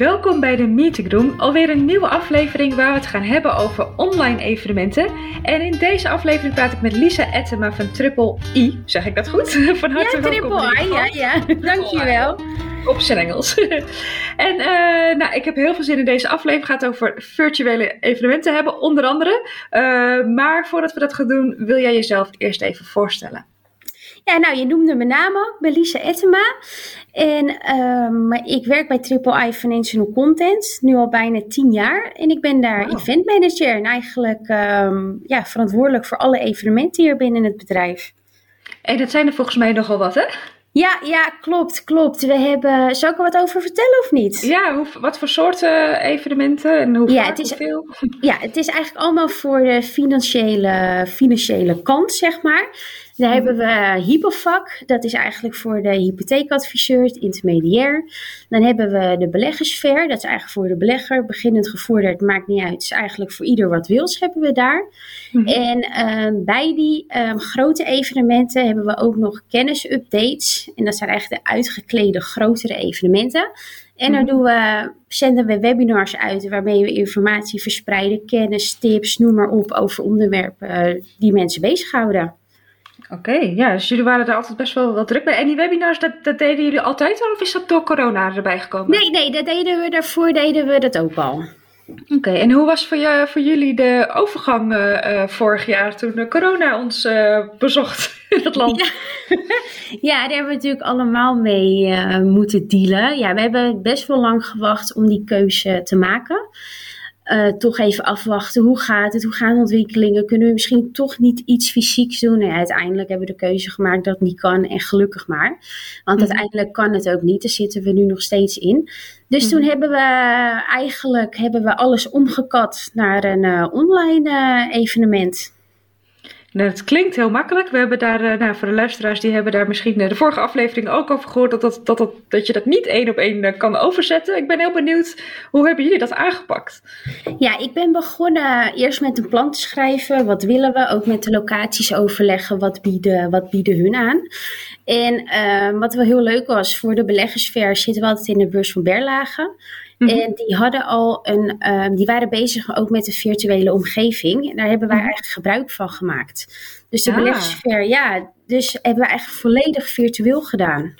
Welkom bij de Meeting Room, alweer een nieuwe aflevering waar we het gaan hebben over online evenementen. En in deze aflevering praat ik met Lisa Ettema van Triple I, zeg ik dat goed? Van harte ja, welkom. Triple I, ja, ja, dankjewel. Op zijn Engels. en uh, nou, ik heb heel veel zin in deze aflevering. Het gaat over virtuele evenementen hebben, onder andere. Uh, maar voordat we dat gaan doen, wil jij jezelf eerst even voorstellen? Ja, nou, je noemde mijn naam ook. Ik ben Lisa Ettema. En um, ik werk bij Triple I Financial Content nu al bijna tien jaar. En ik ben daar wow. event manager en eigenlijk um, ja, verantwoordelijk voor alle evenementen hier binnen het bedrijf. En dat zijn er volgens mij nogal wat, hè? Ja, ja, klopt, klopt. We hebben. Zou ik er wat over vertellen of niet? Ja, hoe, wat voor soorten evenementen en hoe ja, vaak, het is, hoeveel? Ja, het is eigenlijk allemaal voor de financiële, financiële kant, zeg maar. Dan hebben we Hypovac, dat is eigenlijk voor de hypotheekadviseur, het intermediair. Dan hebben we de beleggersfair, dat is eigenlijk voor de belegger, beginnend gevorderd, maakt niet uit. Het is eigenlijk voor ieder wat wils hebben we daar. Mm -hmm. En uh, bij die uh, grote evenementen hebben we ook nog kennisupdates. En dat zijn eigenlijk de uitgeklede grotere evenementen. En dan doen we, zenden we webinars uit waarmee we informatie verspreiden, kennis, tips, noem maar op over onderwerpen die mensen bezighouden. Oké, okay, ja, dus jullie waren er altijd best wel, wel druk bij. En die webinars, dat, dat deden jullie altijd al of is dat door corona erbij gekomen? Nee, nee, dat deden we daarvoor, deden we dat ook al. Oké, okay, en hoe was voor, je, voor jullie de overgang uh, vorig jaar toen corona ons uh, bezocht in het land? Ja. ja, daar hebben we natuurlijk allemaal mee uh, moeten dealen. Ja, we hebben best wel lang gewacht om die keuze te maken uh, toch even afwachten. Hoe gaat het? Hoe gaan de ontwikkelingen? Kunnen we misschien toch niet iets fysieks doen? Nou ja, uiteindelijk hebben we de keuze gemaakt dat het niet kan. En gelukkig maar. Want mm-hmm. uiteindelijk kan het ook niet. Daar zitten we nu nog steeds in. Dus mm-hmm. toen hebben we eigenlijk hebben we alles omgekat naar een uh, online uh, evenement. Nou, het klinkt heel makkelijk. We hebben daar, uh, nou, voor de luisteraars, die hebben daar misschien de vorige aflevering ook over gehoord, dat, dat, dat, dat, dat je dat niet één op één uh, kan overzetten. Ik ben heel benieuwd, hoe hebben jullie dat aangepakt? Ja, ik ben begonnen eerst met een plan te schrijven. Wat willen we? Ook met de locaties overleggen. Wat bieden, wat bieden hun aan? En wat wel heel leuk was, voor de beleggersver zitten we altijd in de beurs van Berlage. Mm-hmm. En die hadden al een, um, die waren bezig ook met de virtuele omgeving. En daar hebben wij mm-hmm. eigenlijk gebruik van gemaakt. Dus de ah. beleggersfair, ja, dus hebben we eigenlijk volledig virtueel gedaan.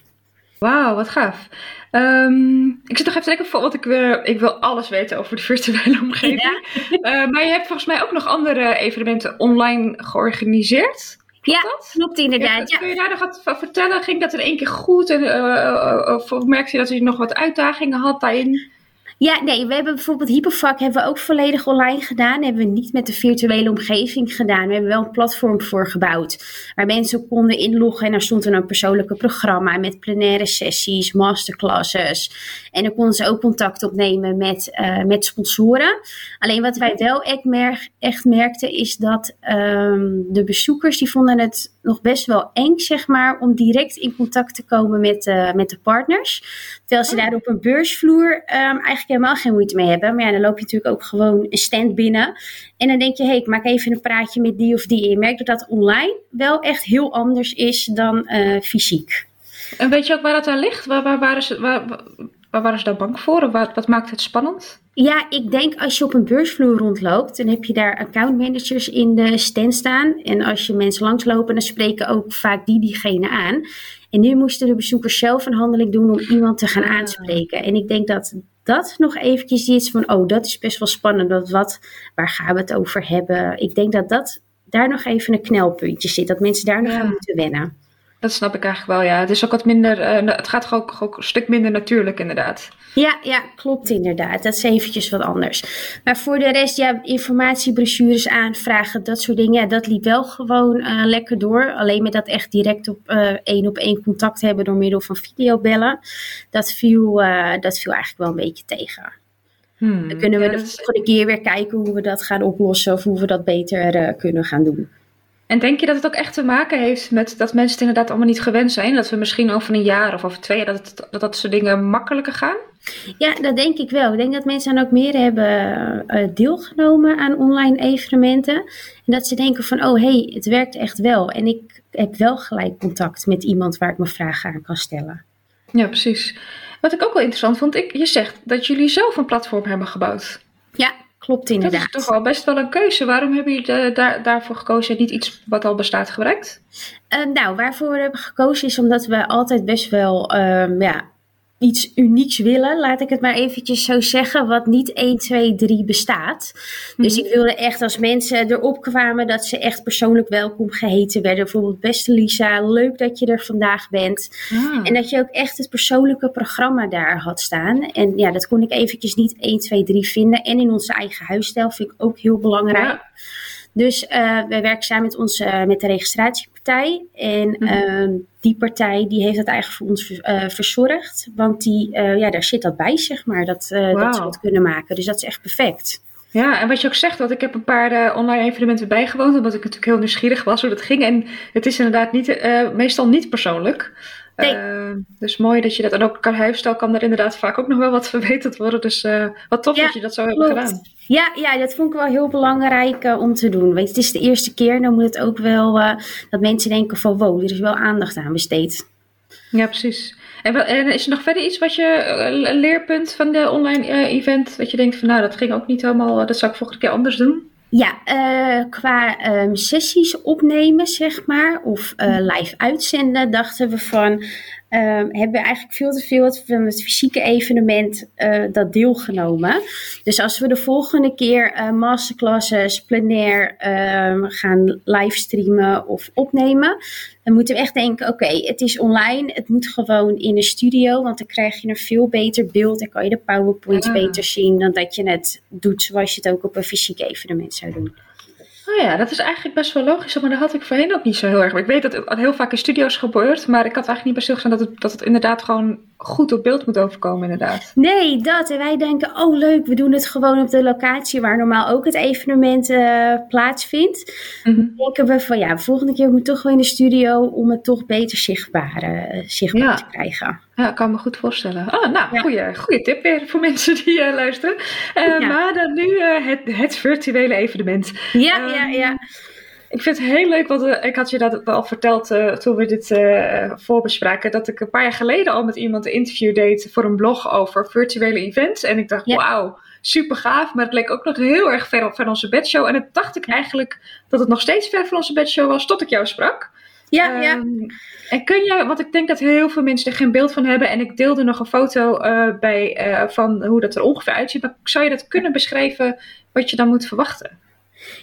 Wauw, wat gaaf. Um, ik zit nog even te denken, want ik wil, ik wil alles weten over de virtuele omgeving. Ja. Uh, maar je hebt volgens mij ook nog andere evenementen online georganiseerd. Klopt ja, dat? klopt inderdaad. Ja, kun je daar nog wat van vertellen? Ging dat in één keer goed? En, uh, of merkte je dat je nog wat uitdagingen had daarin? Ja, nee, we hebben bijvoorbeeld Hypervak hebben we ook volledig online gedaan. Hebben we niet met de virtuele omgeving gedaan. We hebben wel een platform voor gebouwd. Waar mensen konden inloggen en daar stond een persoonlijke programma met plenaire sessies, masterclasses. En dan konden ze ook contact opnemen met, uh, met sponsoren. Alleen wat wij wel echt, echt merkten is dat um, de bezoekers die vonden het nog best wel eng, zeg maar, om direct in contact te komen met, uh, met de partners. Terwijl ze oh. daar op een beursvloer um, eigenlijk helemaal geen moeite mee hebben. Maar ja, dan loop je natuurlijk ook gewoon een stand binnen. En dan denk je, hé, hey, ik maak even een praatje met die of die. En je merkt dat dat online wel echt heel anders is dan uh, fysiek. En weet je ook waar dat aan ligt? Waar, waar, waar, is, waar, waar waren ze daar bang voor? Wat, wat maakt het spannend? Ja, ik denk als je op een beursvloer rondloopt, dan heb je daar accountmanagers in de stand staan. En als je mensen langslopen, dan spreken ook vaak die diegene aan. En nu moesten de bezoekers zelf een handeling doen om iemand te gaan aanspreken. En ik denk dat dat nog eventjes is van, oh, dat is best wel spannend. Wat, wat, waar gaan we het over hebben? Ik denk dat dat daar nog even een knelpuntje zit. Dat mensen daar nog ja. aan moeten wennen. Dat snap ik eigenlijk wel, ja. Het is ook wat minder, uh, het gaat ook, ook een stuk minder natuurlijk inderdaad. Ja, ja, klopt inderdaad. Dat is eventjes wat anders. Maar voor de rest, ja, informatiebrochures aanvragen, dat soort dingen, ja, dat liep wel gewoon uh, lekker door. Alleen met dat echt direct op uh, één op één contact hebben door middel van videobellen, dat viel, dat viel eigenlijk wel een beetje tegen. Hmm, Dan kunnen we de volgende keer weer kijken hoe we dat gaan oplossen of hoe we dat beter kunnen gaan doen. En denk je dat het ook echt te maken heeft met dat mensen het inderdaad allemaal niet gewend zijn? Dat we misschien over een jaar of over twee jaar dat, het, dat dat soort dingen makkelijker gaan? Ja, dat denk ik wel. Ik denk dat mensen dan ook meer hebben uh, deelgenomen aan online evenementen. En dat ze denken van, oh hé, hey, het werkt echt wel. En ik heb wel gelijk contact met iemand waar ik mijn vragen aan kan stellen. Ja, precies. Wat ik ook wel interessant vond, ik, je zegt dat jullie zelf een platform hebben gebouwd. Ja, klopt inderdaad. Dat is toch wel best wel een keuze. Waarom hebben jullie daar, daarvoor gekozen en niet iets wat al bestaat gebruikt? Uh, nou, waarvoor we hebben gekozen is omdat we altijd best wel um, ja, iets unieks willen, laat ik het maar eventjes zo zeggen, wat niet 1, 2, 3 bestaat. Dus Mhm. ik wilde echt als mensen erop kwamen dat ze echt persoonlijk welkom geheten werden. Bijvoorbeeld, beste Lisa, leuk dat je er vandaag bent. Ah. En dat je ook echt het persoonlijke programma daar had staan. En ja, dat kon ik eventjes niet 1, 2, 3 vinden. En in onze eigen huisstijl vind ik ook heel belangrijk. Ja. Dus uh, wij werken samen met, onze, uh, met de En Mhm. uh, die partij die heeft dat eigenlijk voor ons uh, verzorgd. Want die, uh, ja, daar zit dat bij, zeg maar. Dat, uh, Wauw. dat ze dat kunnen maken. Dus dat is echt perfect. Ja, en wat je ook zegt, want ik heb een paar uh, online evenementen bijgewoond, omdat ik natuurlijk heel nieuwsgierig was hoe dat ging. En het is inderdaad niet, uh, meestal niet persoonlijk. Nee. Uh, dus mooi dat je dat, en ook qua huisstijl kan er inderdaad vaak ook nog wel wat verbeterd worden. Dus wat tof Ja, dat je dat zo hebt gedaan. Ja, ja, dat vond ik wel heel belangrijk uh, om te doen. Je, het is de eerste keer, dan moet het ook wel uh, dat mensen denken van wow, er is wel aandacht aan besteed. Ja, precies. En, wel, en is er nog verder iets wat je, uh, een leerpunt van de online event, dat je denkt van nou, dat ging ook niet helemaal, dat zou ik volgende keer anders doen? Ja, uh, qua um, sessies opnemen, zeg maar, of uh, live uitzenden, dachten we van, um, hebben we eigenlijk veel te veel van het fysieke evenement uh, dat deelgenomen. Dus als we de volgende keer uh, masterclasses, plenair um, gaan livestreamen of opnemen, dan moeten we echt denken, oké, okay, het is online, het moet gewoon in de studio, want dan krijg je een veel beter beeld en kan je de powerpoints Ja. beter zien dan dat je het doet zoals je het ook op een fysiek evenement zou doen. Oh ja, dat is eigenlijk best wel logisch, maar dat had ik voorheen ook niet zo heel erg. Ik weet dat het heel vaak in studio's gebeurt, maar ik had eigenlijk niet bij stilgestaan dat het, dat het inderdaad gewoon goed op beeld moet overkomen, inderdaad. Nee, dat. En wij denken, oh leuk, we doen het gewoon op de locatie waar normaal ook het evenement uh, plaatsvindt. Mhm. Dan denken we van ja, de volgende keer moet toch wel in de studio om het toch beter zichtbaar, uh, zichtbaar Ja. te krijgen. Ja, ik kan me goed voorstellen. Ah, nou, Ja. goede, goede tip weer voor mensen die uh, luisteren. Uh, Ja. Maar dan nu uh, het, het virtuele evenement. Ja, Ehm, ja, ja. Ik vind het heel leuk, want ik had je dat al verteld toen we dit voorbespraken, dat ik een paar jaar geleden al met iemand een interview deed voor een blog over virtuele events. En ik dacht, Ja. wauw, super gaaf, maar het leek ook nog heel erg ver van onze bedshow. En toen dacht ik eigenlijk dat het nog steeds ver van onze bedshow was, tot ik jou sprak. Ja, ja. Ehm, En kun je, want ik denk dat heel veel mensen er geen beeld van hebben. En ik deelde nog een foto eh, bij, eh, van hoe dat er ongeveer uitziet. Maar zou je dat kunnen beschrijven wat je dan moet verwachten?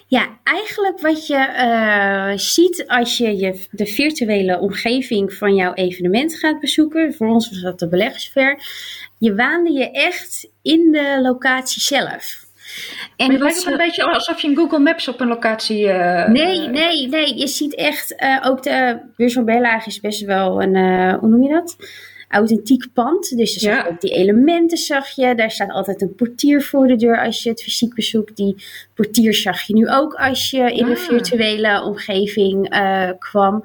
Ja, eigenlijk wat je eh, ziet als je, je de virtuele omgeving van jouw evenement gaat bezoeken. Voor ons was dat de beleggersver. Je waande je echt in de locatie zelf. En het lijkt me een beetje alsof je in Google Maps op een locatie... eh, Nee, nee, nee. Je ziet echt, eh, ook de beurs van Berlage is best wel een, eh, hoe noem je dat? Authentiek pand. Dus Ja. zag je ook die elementen zag je. Daar staat altijd een portier voor de deur als je het fysiek bezoekt. Die portier zag je nu ook als je in Ah. een virtuele omgeving kwam.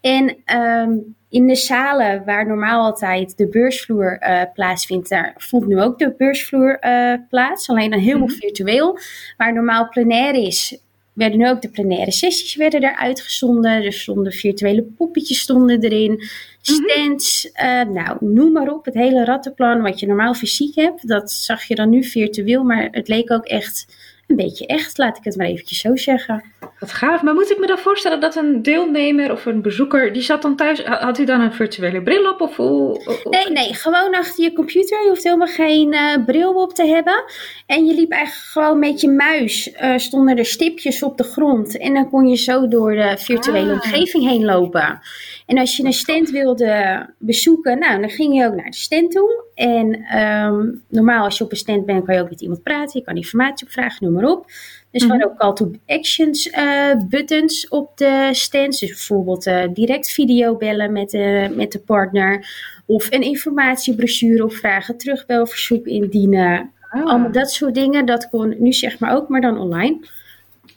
En ehm, in de zalen waar normaal altijd de beursvloer eh, plaatsvindt, daar vond nu ook de beursvloer eh, plaats. Alleen dan helemaal Mhm. virtueel. Waar normaal plenair is, werden nu ook de plenaire sessies werden er uitgezonden. Er stonden virtuele poppetjes stonden erin. Stands, eh, nou noem maar op. Het hele rattenplan wat je normaal fysiek hebt, dat zag je dan nu virtueel. Maar het leek ook echt een beetje echt, laat ik het maar eventjes zo zeggen. Wat gaaf. Maar moet ik me dan voorstellen dat een deelnemer of een bezoeker, die zat dan thuis, had hij dan een virtuele bril op? Of hoe? of- Nee, nee, gewoon achter je computer. Je hoeft helemaal geen eh, bril op te hebben. En je liep eigenlijk gewoon met je muis. eh, stonden er stipjes op de grond. En dan kon je zo door de virtuele Ah. omgeving heen lopen. En als je een stand wilde bezoeken, nou, dan ging je ook naar de stand toe. En ehm, normaal als je op een stand bent, kan je ook met iemand praten. Je kan informatie opvragen, noem maar op. Dus we hadden ook call to actions eh, buttons op de stands. Dus bijvoorbeeld eh, direct video bellen met, de met de partner. Of een informatiebrochure opvragen, terugbelverzoek indienen. Ah, Allemaal dat soort dingen. Dat kon nu zeg maar ook, maar dan online.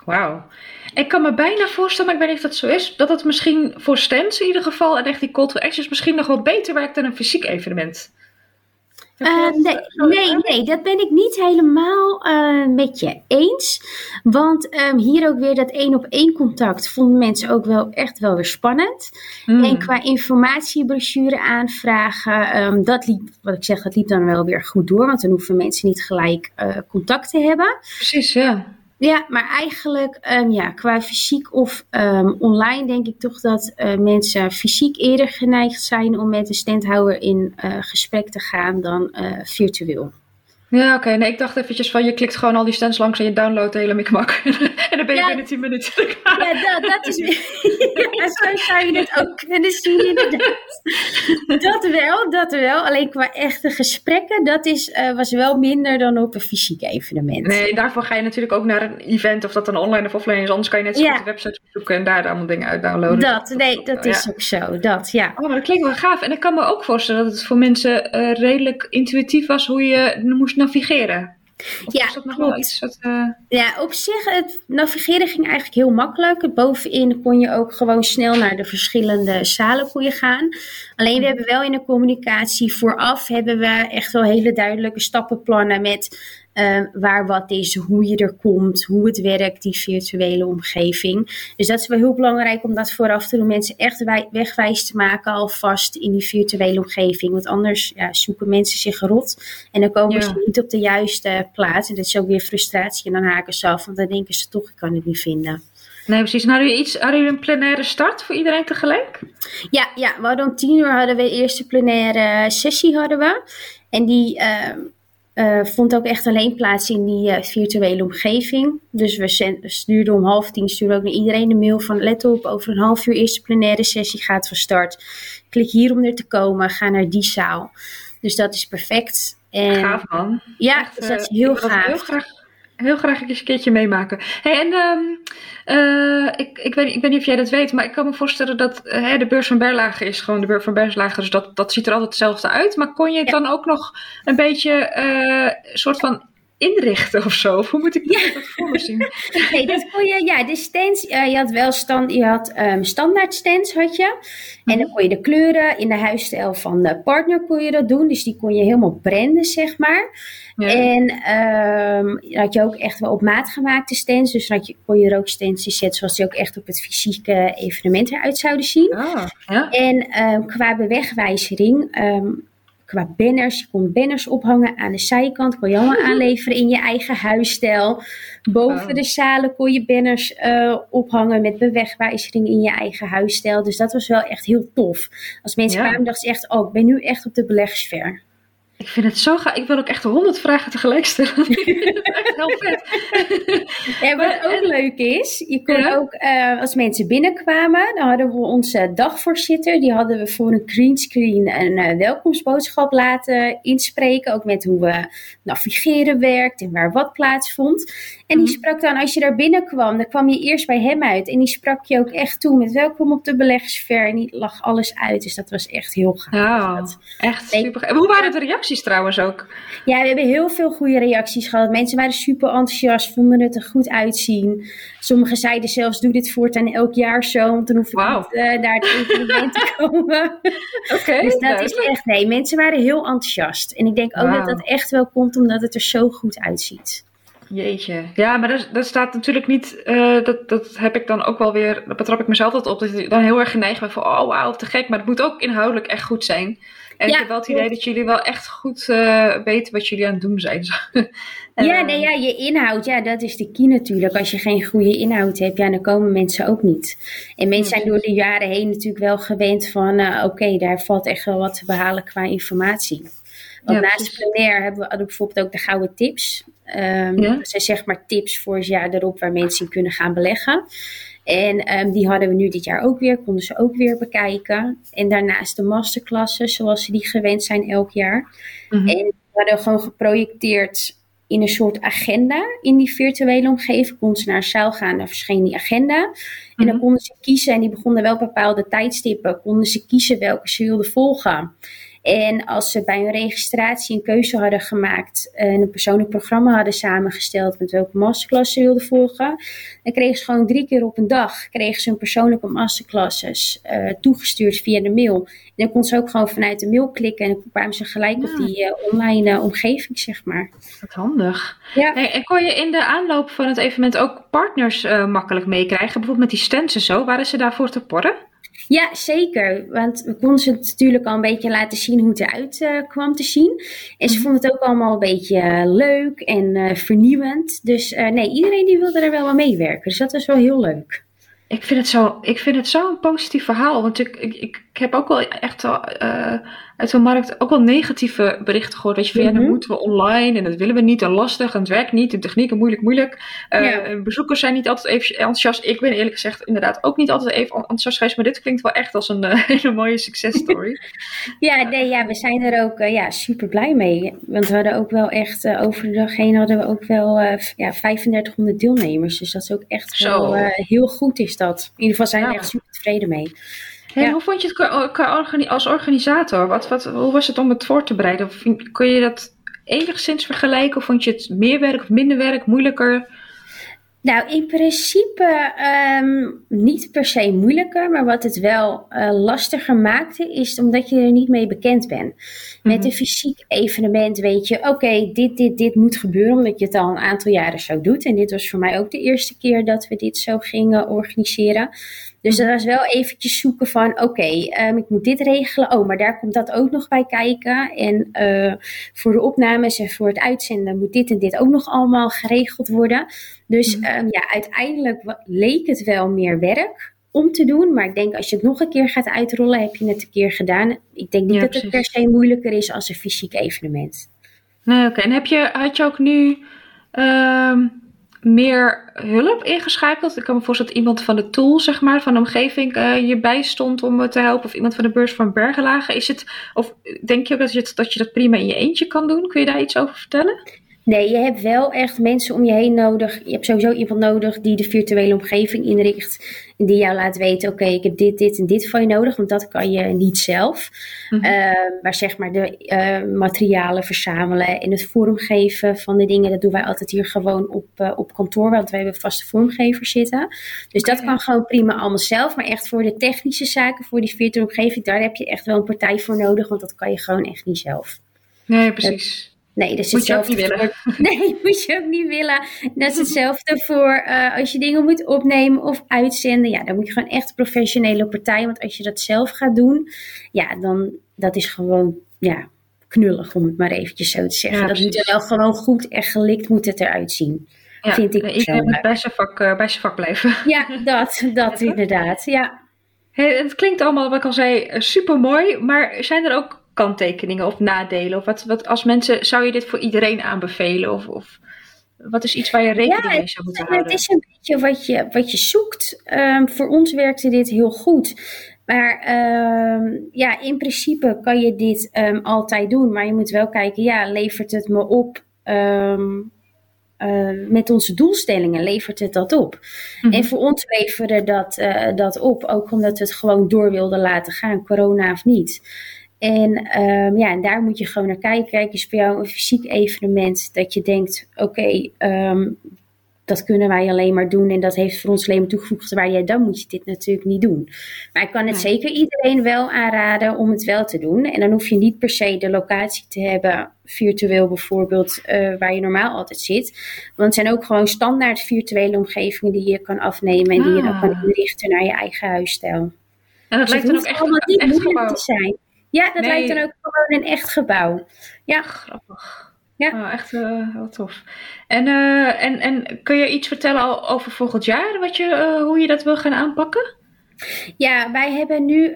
Wauw. Ik kan me bijna voorstellen, maar ik weet niet of dat zo is, dat het misschien voor stands in ieder geval en echt die call to actions misschien nog wel beter werkt dan een fysiek evenement. Uh, nee, nee, nee, dat ben ik niet helemaal uh, met je eens. Want um, hier ook weer dat één op één contact vonden mensen ook wel echt wel weer spannend. Mm. En qua informatiebrochure aanvragen, um, dat liep, wat ik zeg, dat liep dan wel weer goed door. Want dan hoeven mensen niet gelijk uh, contact te hebben. Precies, ja. Ja, maar eigenlijk um, ja, qua fysiek of um, online denk ik toch dat uh, mensen fysiek eerder geneigd zijn om met de standhouder in uh, gesprek te gaan dan uh, virtueel. Ja, oké. Nee, ik dacht eventjes van je klikt gewoon al die stands langs en je downloadt de hele mikmak. en dan ben je ja, binnen 10 minuten. ja, dat, dat is. ja, zo zou je het ook kunnen zien, inderdaad. dat wel, dat wel. Alleen qua echte gesprekken, dat is, uh, was wel minder dan op een fysiek evenement. Nee, daarvoor ga je natuurlijk ook naar een event, of dat dan online of offline is. Anders kan je net zo ja. de website zoeken en daar allemaal dingen uit downloaden. Dat, nee, dat is ook zo. Dat, ja. Oh, maar dat klinkt wel gaaf. En ik kan me ook voorstellen dat het voor mensen uh, redelijk intuïtief was hoe je moest navigeren. Of ja, klopt. Iets wat, uh... Ja, op zich, het navigeren ging eigenlijk heel makkelijk. Bovenin kon je ook gewoon snel naar de verschillende zalen kon je gaan. Alleen we mhm. hebben wel in de communicatie vooraf hebben we echt wel hele duidelijke stappenplannen met uh, waar wat is, hoe je er komt, hoe het werkt, die virtuele omgeving. Dus dat is wel heel belangrijk om dat vooraf te doen. Mensen echt wegwijs te maken alvast in die virtuele omgeving. Want anders ja, zoeken mensen zich rot en dan komen ze niet op de juiste plaats. En dat is ook weer frustratie en dan haken ze af, want dan denken ze toch, ik kan het niet vinden. Nee, precies. En hadden jullie, iets, hadden jullie een plenaire start voor iedereen tegelijk? Ja, ja we hadden om tien uur hadden we de eerste plenaire sessie hadden we. En die, uh, uh, vond ook echt alleen plaats in die uh, virtuele omgeving. Dus we stuurden om half tien stuurden ook naar iedereen een mail van let op, over een half uur eerste plenaire sessie gaat van start. Klik hier om er te komen, ga naar die zaal. Dus dat is perfect. En, gaaf man. Ja, echt, dus dat is heel gaaf. Heel graag heel graag eens een keertje meemaken. Hey, en um, uh, ik, ik, weet, ik weet niet of jij dat weet, maar ik kan me voorstellen dat uh, de beurs van Berlage is gewoon de beurs van Berlage. Dus dat, dat ziet er altijd hetzelfde uit. Maar kon je het dan ook nog een beetje uh, soort van inrichten of zo? Of hoe moet ik dat voor me zien? nee, dat kon je, ja, de stands, uh, je had wel stand, je had um, standaard stands had je. En dan mhm. kon je de kleuren in de huisstijl van de partner kon je dat doen. Dus die kon je helemaal branden, zeg maar. Ja. En um, had je ook echt wel op maat gemaakte stands. Dus dan had je, kon je er ook stands zetten zoals die ook echt op het fysieke evenement eruit zouden zien. Ah, ja. En um, qua bewegwijzering qua banners. Je kon banners ophangen aan de zijkant. Kon je allemaal aanleveren in je eigen huisstijl. Boven oh. de zalen kon je banners uh, ophangen met bewegwijzering in je eigen huisstijl. Dus dat was wel echt heel tof. Als mensen ja. kwamen, dachten ze echt: Oh, ik ben nu echt op de beleggersver. Ik vind het zo gaaf. Ik wil ook echt honderd vragen tegelijk stellen. echt heel vet. Ja, wat ook leuk is, je kon ook, uh, als mensen binnenkwamen, dan hadden we onze dagvoorzitter, die hadden we voor een greenscreen een uh, welkomstboodschap laten inspreken. Ook met hoe we navigeren werkt en waar wat plaatsvond. En die mhm. sprak dan, als je daar binnenkwam, dan kwam je eerst bij hem uit. En die sprak je ook echt toe met welkom op de beleggersver. En die lag alles uit. Dus dat was echt heel gaaf. Ja, echt super. En hoe waren de reacties trouwens ook? Ja, we hebben heel veel goede reacties gehad. Mensen waren super enthousiast, vonden het er goed uitzien. Sommigen zeiden zelfs, doe dit voortaan elk jaar zo. Want dan hoef ik wow. niet uh, naar het evenement te komen. Oké. dus dat is echt, nee, mensen waren heel enthousiast. En ik denk ook wow. dat dat echt wel komt omdat het er zo goed uitziet. Jeetje. Ja, maar dat, dat staat natuurlijk niet. Uh, dat, dat heb ik dan ook wel weer. Dat betrap ik mezelf altijd op. Dat ik dan heel erg geneigd ben van. Oh, wauw, te gek. Maar het moet ook inhoudelijk echt goed zijn. En ja, ik heb wel het idee dat jullie wel echt goed uh, weten wat jullie aan het doen zijn. ja, nee, ja, je inhoud, ja, dat is de key natuurlijk. Als je geen goede inhoud hebt, ja, dan komen mensen ook niet. En mensen zijn door de jaren heen natuurlijk wel gewend van, uh, oké, okay, daar valt echt wel wat te behalen qua informatie. Want ja, naast plenair hebben we bijvoorbeeld ook de gouden tips. Um, ja. Dat zijn zeg maar tips voor het jaar erop waar mensen in kunnen gaan beleggen. En um, die hadden we nu dit jaar ook weer, konden ze ook weer bekijken. En daarnaast de masterclasses, zoals ze die gewend zijn elk jaar. Mm-hmm. En we hadden gewoon geprojecteerd in een soort agenda in die virtuele omgeving. Konden ze naar een zaal gaan, daar verscheen die agenda. En dan mm-hmm. konden ze kiezen, en die begonnen wel bepaalde tijdstippen, konden ze kiezen welke ze wilden volgen. En als ze bij hun registratie een keuze hadden gemaakt en een persoonlijk programma hadden samengesteld met welke masterclass ze wilden volgen, dan kregen ze gewoon drie keer op een dag kregen ze een persoonlijke masterclasses uh, toegestuurd via de mail. En dan kon ze ook gewoon vanuit de mail klikken en dan kwamen ze gelijk op die uh, online omgeving, zeg maar. Wat handig. Ja. en kon je in de aanloop van het evenement ook partners makkelijk meekrijgen? Bijvoorbeeld met die stands en zo. Waren ze daarvoor te porren? Ja, zeker. Want we konden ze natuurlijk al een beetje laten zien hoe het eruit uh, kwam te zien. En ze mhm. vonden het ook allemaal een beetje eh, leuk en uh, vernieuwend. Dus nee, iedereen die wilde er wel aan meewerken. Dus dat was wel heel leuk. Ik vind het zo, ik vind het zo een positief verhaal. Want ik, ik, ik heb ook wel echt uit de markt ook wel negatieve berichten gehoord. Dat je van ja, dan mhm. moeten we online en dat willen we niet en lastig en het werkt niet en technieken moeilijk, moeilijk. Uh, Bezoekers zijn niet altijd even enthousiast. Ik ben eerlijk gezegd inderdaad ook niet altijd even enthousiast geweest, maar dit klinkt wel echt als een uh, hele mooie successtory. ja, nee, ja, we zijn er ook ja, super blij mee. Want we hadden ook wel echt over de dag heen hadden we ook wel ja, 3500 deelnemers. Dus dat is ook echt wel heel goed is dat. In ieder geval zijn we echt super tevreden mee. Hey, Hoe vond je het als organisator? Wat, wat, hoe was het om het voor te bereiden? Kun je dat enigszins vergelijken? Of vond je het meer werk of minder werk, moeilijker? Nou, in principe um, niet per se moeilijker, maar wat het wel uh, lastiger maakte, is omdat je er niet mee bekend bent. Met mhm. een fysiek evenement weet je, oké, dit, dit, dit moet gebeuren, omdat je het al een aantal jaren zo doet. En dit was voor mij ook de eerste keer dat we dit zo gingen organiseren. Dus dat was wel eventjes zoeken van, oké, okay, ehm, ik moet dit regelen. Oh, maar daar komt dat ook nog bij kijken. En uh, voor de opnames en voor het uitzenden moet dit en dit ook nog allemaal geregeld worden. Dus um, ja, uiteindelijk leek het wel meer werk om te doen. Maar ik denk als je het nog een keer gaat uitrollen, heb je het een keer gedaan. Ik denk niet dat het per se moeilijker is als een fysiek evenement. Nee, oké. En heb je, had je ook nu... Uh meer hulp ingeschakeld. Ik kan me voorstellen dat iemand van de tool, zeg maar, van de omgeving uh, je bijstond om te helpen. Of iemand van de beurs van Bergelagen. Is het, of denk je ook dat je, dat je dat prima in je eentje kan doen? Kun je daar iets over vertellen? Nee, je hebt wel echt mensen om je heen nodig. Je hebt sowieso iemand nodig die de virtuele omgeving inricht. En die jou laat weten, oké, ik heb dit, dit en dit van je nodig. Want dat kan je niet zelf. Ehm, maar zeg maar de uh, materialen verzamelen en het vormgeven van de dingen. Dat doen wij altijd hier gewoon op, uh, op kantoor. Want we hebben vaste vormgevers zitten. Dus dat kan gewoon prima allemaal zelf. Maar echt voor de technische zaken, voor die virtuele omgeving. Daar heb je echt wel een partij voor nodig. Want dat kan je gewoon echt niet zelf. Nee, precies. Nee, dus moet je ook niet willen. nee, moet je ook niet willen. Dat is hetzelfde voor uh, als je dingen moet opnemen of uitzenden. Ja, dan moet je gewoon echt professionele partij. Want als je dat zelf gaat doen, ja, dan dat is gewoon ja, knullig, om het maar eventjes zo te zeggen. dat moet er wel gewoon goed en gelikt moet het eruit zien. Ja, vind ik iedereen moet bij zijn, vak, uh, bij zijn vak blijven. Ja, dat, dat inderdaad. Ja. Hey, het klinkt allemaal, wat ik al zei, eh, super mooi. Maar zijn er ook kanttekeningen of nadelen? Of wat, wat als mensen, zou je dit voor iedereen aanbevelen? Of, of wat is iets waar je rekening mee zou moeten houden? Het is een beetje wat je, wat je zoekt. Um, voor ons werkte dit heel goed. Maar um, ja, in principe kan je dit um, altijd doen. Maar je moet wel kijken, ja, levert het me op uh, met onze doelstellingen? Levert het dat op? Mhm. En voor ons leverde dat, uh, dat op. Ook omdat we het gewoon door wilden laten gaan, corona of niet. En, um, ja, en daar moet je gewoon naar kijken. Kijk, is voor jou een fysiek evenement dat je denkt: oké, okay, um, dat kunnen wij alleen maar doen en dat heeft voor ons alleen maar toegevoegd waar jij dan moet je dit natuurlijk niet doen. Maar ik kan het zeker iedereen wel aanraden om het wel te doen. En dan hoef je niet per se de locatie te hebben, virtueel bijvoorbeeld, uh, waar je normaal altijd zit. Want het zijn ook gewoon standaard virtuele omgevingen die je kan afnemen en die je dan kan ah. inrichten naar je eigen huisstijl. En dat dus lijkt dan ook echt, niet echt moeilijk te zijn. Ja, dat lijkt dan ook gewoon een echt gebouw. Ja. Grappig. Ja. Oh, echt uh, heel tof. En, uh, en, en kun je iets vertellen over volgend jaar, wat je, uh, hoe je dat wil gaan aanpakken? Ja, wij hebben nu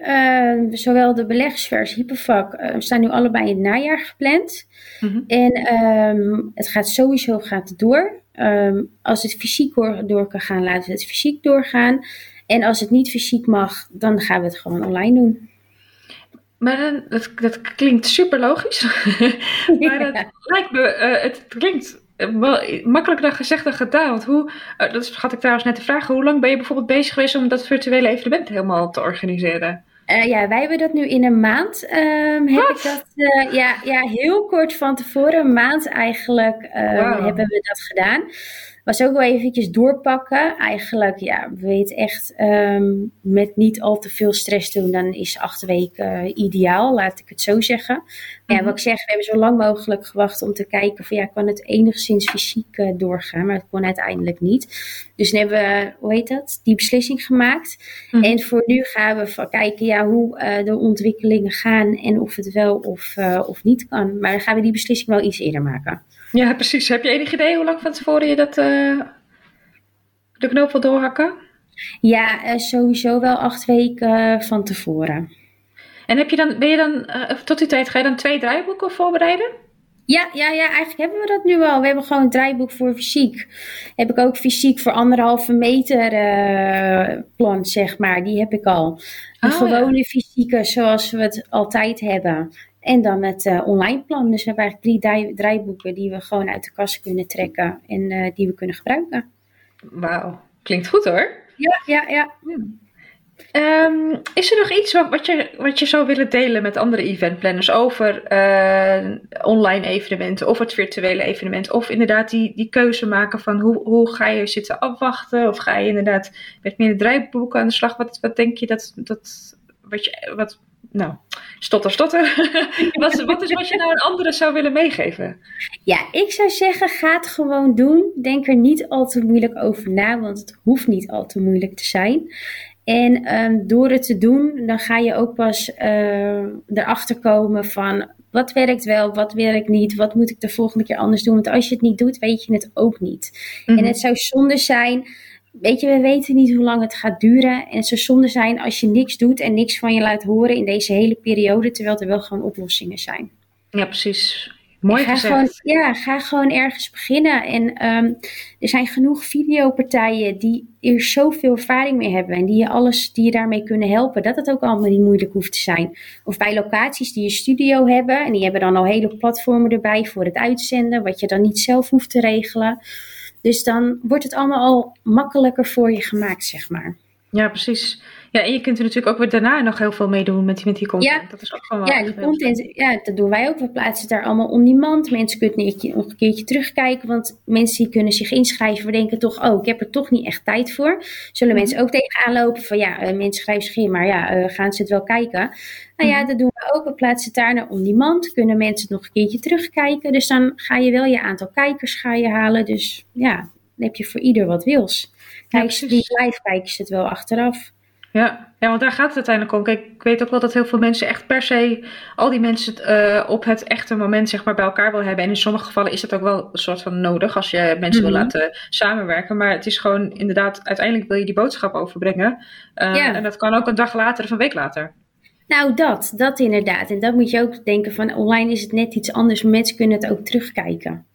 zowel de beleggersversie Hypervak, we staan nu allebei in het najaar gepland. Mm -hmm. En um, het gaat sowieso gaat door. Um, als het fysiek door kan gaan, laten we het fysiek doorgaan. En als het niet fysiek mag, dan gaan we het gewoon online doen. Maar dat, dat klinkt super logisch. maar het lijkt me, uh, het klinkt wel makkelijker dan gezegd dan gedaan. Want hoe, uh, dat had ik trouwens net te vragen, hoe lang ben je bijvoorbeeld bezig geweest om dat virtuele evenement helemaal te organiseren? Uh, ja, wij hebben dat nu in een maand. Um, heb ik dat, uh, ja, ja, heel kort van tevoren, een maand eigenlijk, um, wow. hebben we dat gedaan was ook wel eventjes doorpakken. Eigenlijk, ja, we weten echt um, met niet al te veel stress doen, dan is acht weken uh, ideaal, laat ik het zo zeggen. Maar ja, mhm. wat ik zeg, we hebben zo lang mogelijk gewacht om te kijken van ja, kan het enigszins fysiek uh, doorgaan, maar het kon uiteindelijk niet. Dus dan hebben we, hoe heet dat, die beslissing gemaakt. Mm. En voor nu gaan we van kijken ja, hoe uh, de ontwikkelingen gaan en of het wel of, of niet kan. Maar dan gaan we die beslissing wel iets eerder maken. Ja, precies. Heb je enig idee hoe lang van tevoren je dat, uh, de knoop wil doorhakken? Ja, uh, sowieso wel acht weken van tevoren. En heb je dan, ben je dan, tot die tijd ga je dan twee draaiboeken voorbereiden? Ja, ja, ja, eigenlijk hebben we dat nu al. We hebben gewoon een draaiboek voor fysiek. Heb ik ook fysiek voor anderhalve meter uh, plan, zeg maar. Die heb ik al. De oh, gewone ja. fysieke zoals we het altijd hebben. En dan het uh, online plan. Dus we hebben eigenlijk drie draaiboeken die we gewoon uit de kast kunnen trekken en uh, die we kunnen gebruiken. Wauw, klinkt goed hoor. Ja, ja, ja. Um, is er nog iets wat je, wat je zou willen delen met andere eventplanners over uh, online evenementen of het virtuele evenement? Of inderdaad die, die keuze maken van hoe, hoe ga je zitten afwachten? Of ga je inderdaad met meer draaiboeken aan de slag? Wat, wat denk je dat, dat wat, je, wat nou, stotter, stotter. wat, wat is wat je nou een andere zou willen meegeven? Ja, ik zou zeggen, ga het gewoon doen. Denk er niet al te moeilijk over na, want het hoeft niet al te moeilijk te zijn. En um, door het te doen, dan ga je ook pas uh, erachter komen van wat werkt wel, wat werkt niet, wat moet ik de volgende keer anders doen. Want als je het niet doet, weet je het ook niet. Mm -hmm. En het zou zonde zijn weet je, we weten niet hoe lang het gaat duren. En het zou zonde zijn als je niks doet en niks van je laat horen in deze hele periode, terwijl er wel gewoon oplossingen zijn. Ja, precies. Mooi ga gezegd. Gewoon, ja, ga gewoon ergens beginnen. En um, er zijn genoeg videopartijen die er zoveel ervaring mee hebben en die je alles, die je daarmee kunnen helpen, dat het ook allemaal niet moeilijk hoeft te zijn. Of bij locaties die een studio hebben en die hebben dan al hele platformen erbij voor het uitzenden, wat je dan niet zelf hoeft te regelen. Dus dan wordt het allemaal al makkelijker voor je gemaakt, zeg maar. Ja, precies. Ja, en je kunt er natuurlijk ook weer daarna nog heel veel mee doen met, met die content. Ja, dat is ook gewoon ja, die content, ja, dat doen wij ook. We plaatsen het daar allemaal on demand. Mensen kunnen nog een keertje terugkijken. Want mensen die kunnen zich inschrijven. We denken toch, oh, ik heb er toch niet echt tijd voor. Zullen mm -hmm. mensen ook tegenaan lopen van, ja, uh, mensen schrijven zich in. Maar ja, uh, gaan ze het wel kijken? Nou ja, dat doen we ook. We plaatsen het daar naar on demand. Kunnen mensen het nog een keertje terugkijken. Dus dan ga je wel je aantal kijkers ga je halen. Dus ja, dan heb je voor ieder wat wils. Kijk, ja, die live kijken ze het wel achteraf. Ja, ja, want daar gaat het uiteindelijk om. Kijk, ik weet ook wel dat heel veel mensen echt per se al die mensen uh, op het echte moment zeg maar bij elkaar wil hebben. En in sommige gevallen is dat ook wel een soort van nodig als je mensen mm -hmm. wil laten samenwerken. Maar het is gewoon inderdaad, uiteindelijk wil je die boodschap overbrengen. Uh, ja. En dat kan ook een dag later of een week later. Nou, dat, dat inderdaad. En dat moet je ook denken van online is het net iets anders. Mensen kunnen het ook terugkijken.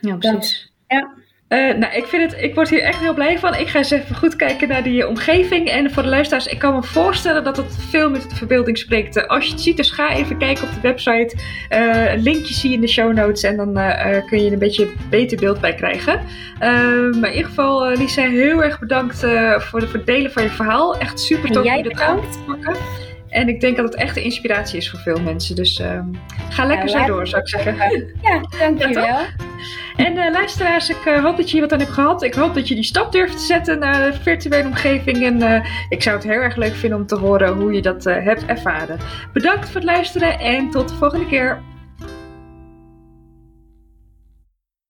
Ja, precies. Dat, ja. Uh, nou, ik, vind het, ik word hier echt heel blij van. Ik ga eens even goed kijken naar die omgeving. En voor de luisteraars, ik kan me voorstellen dat het veel met de verbeelding spreekt. Als je het ziet, dus ga even kijken op de website. Linkje zie je in de show notes. En dan kun je een beetje beter beeld bij krijgen. maar in ieder geval, Lisa, heel erg bedankt voor, de, voor het delen van je verhaal. Echt super tof om je dat aan te pakken. En ik denk dat het echt een inspiratie is voor veel mensen. Dus uh, ga lekker ja, zo door, zou ik zeggen. Ja, dankjewel. Ja, en uh, luisteraars, ik uh, hoop dat je hier wat aan hebt gehad. Ik hoop dat je die stap durft te zetten naar de virtuele omgeving. En uh, ik zou het heel erg leuk vinden om te horen hoe je dat hebt ervaren. Bedankt voor het luisteren en tot de volgende keer.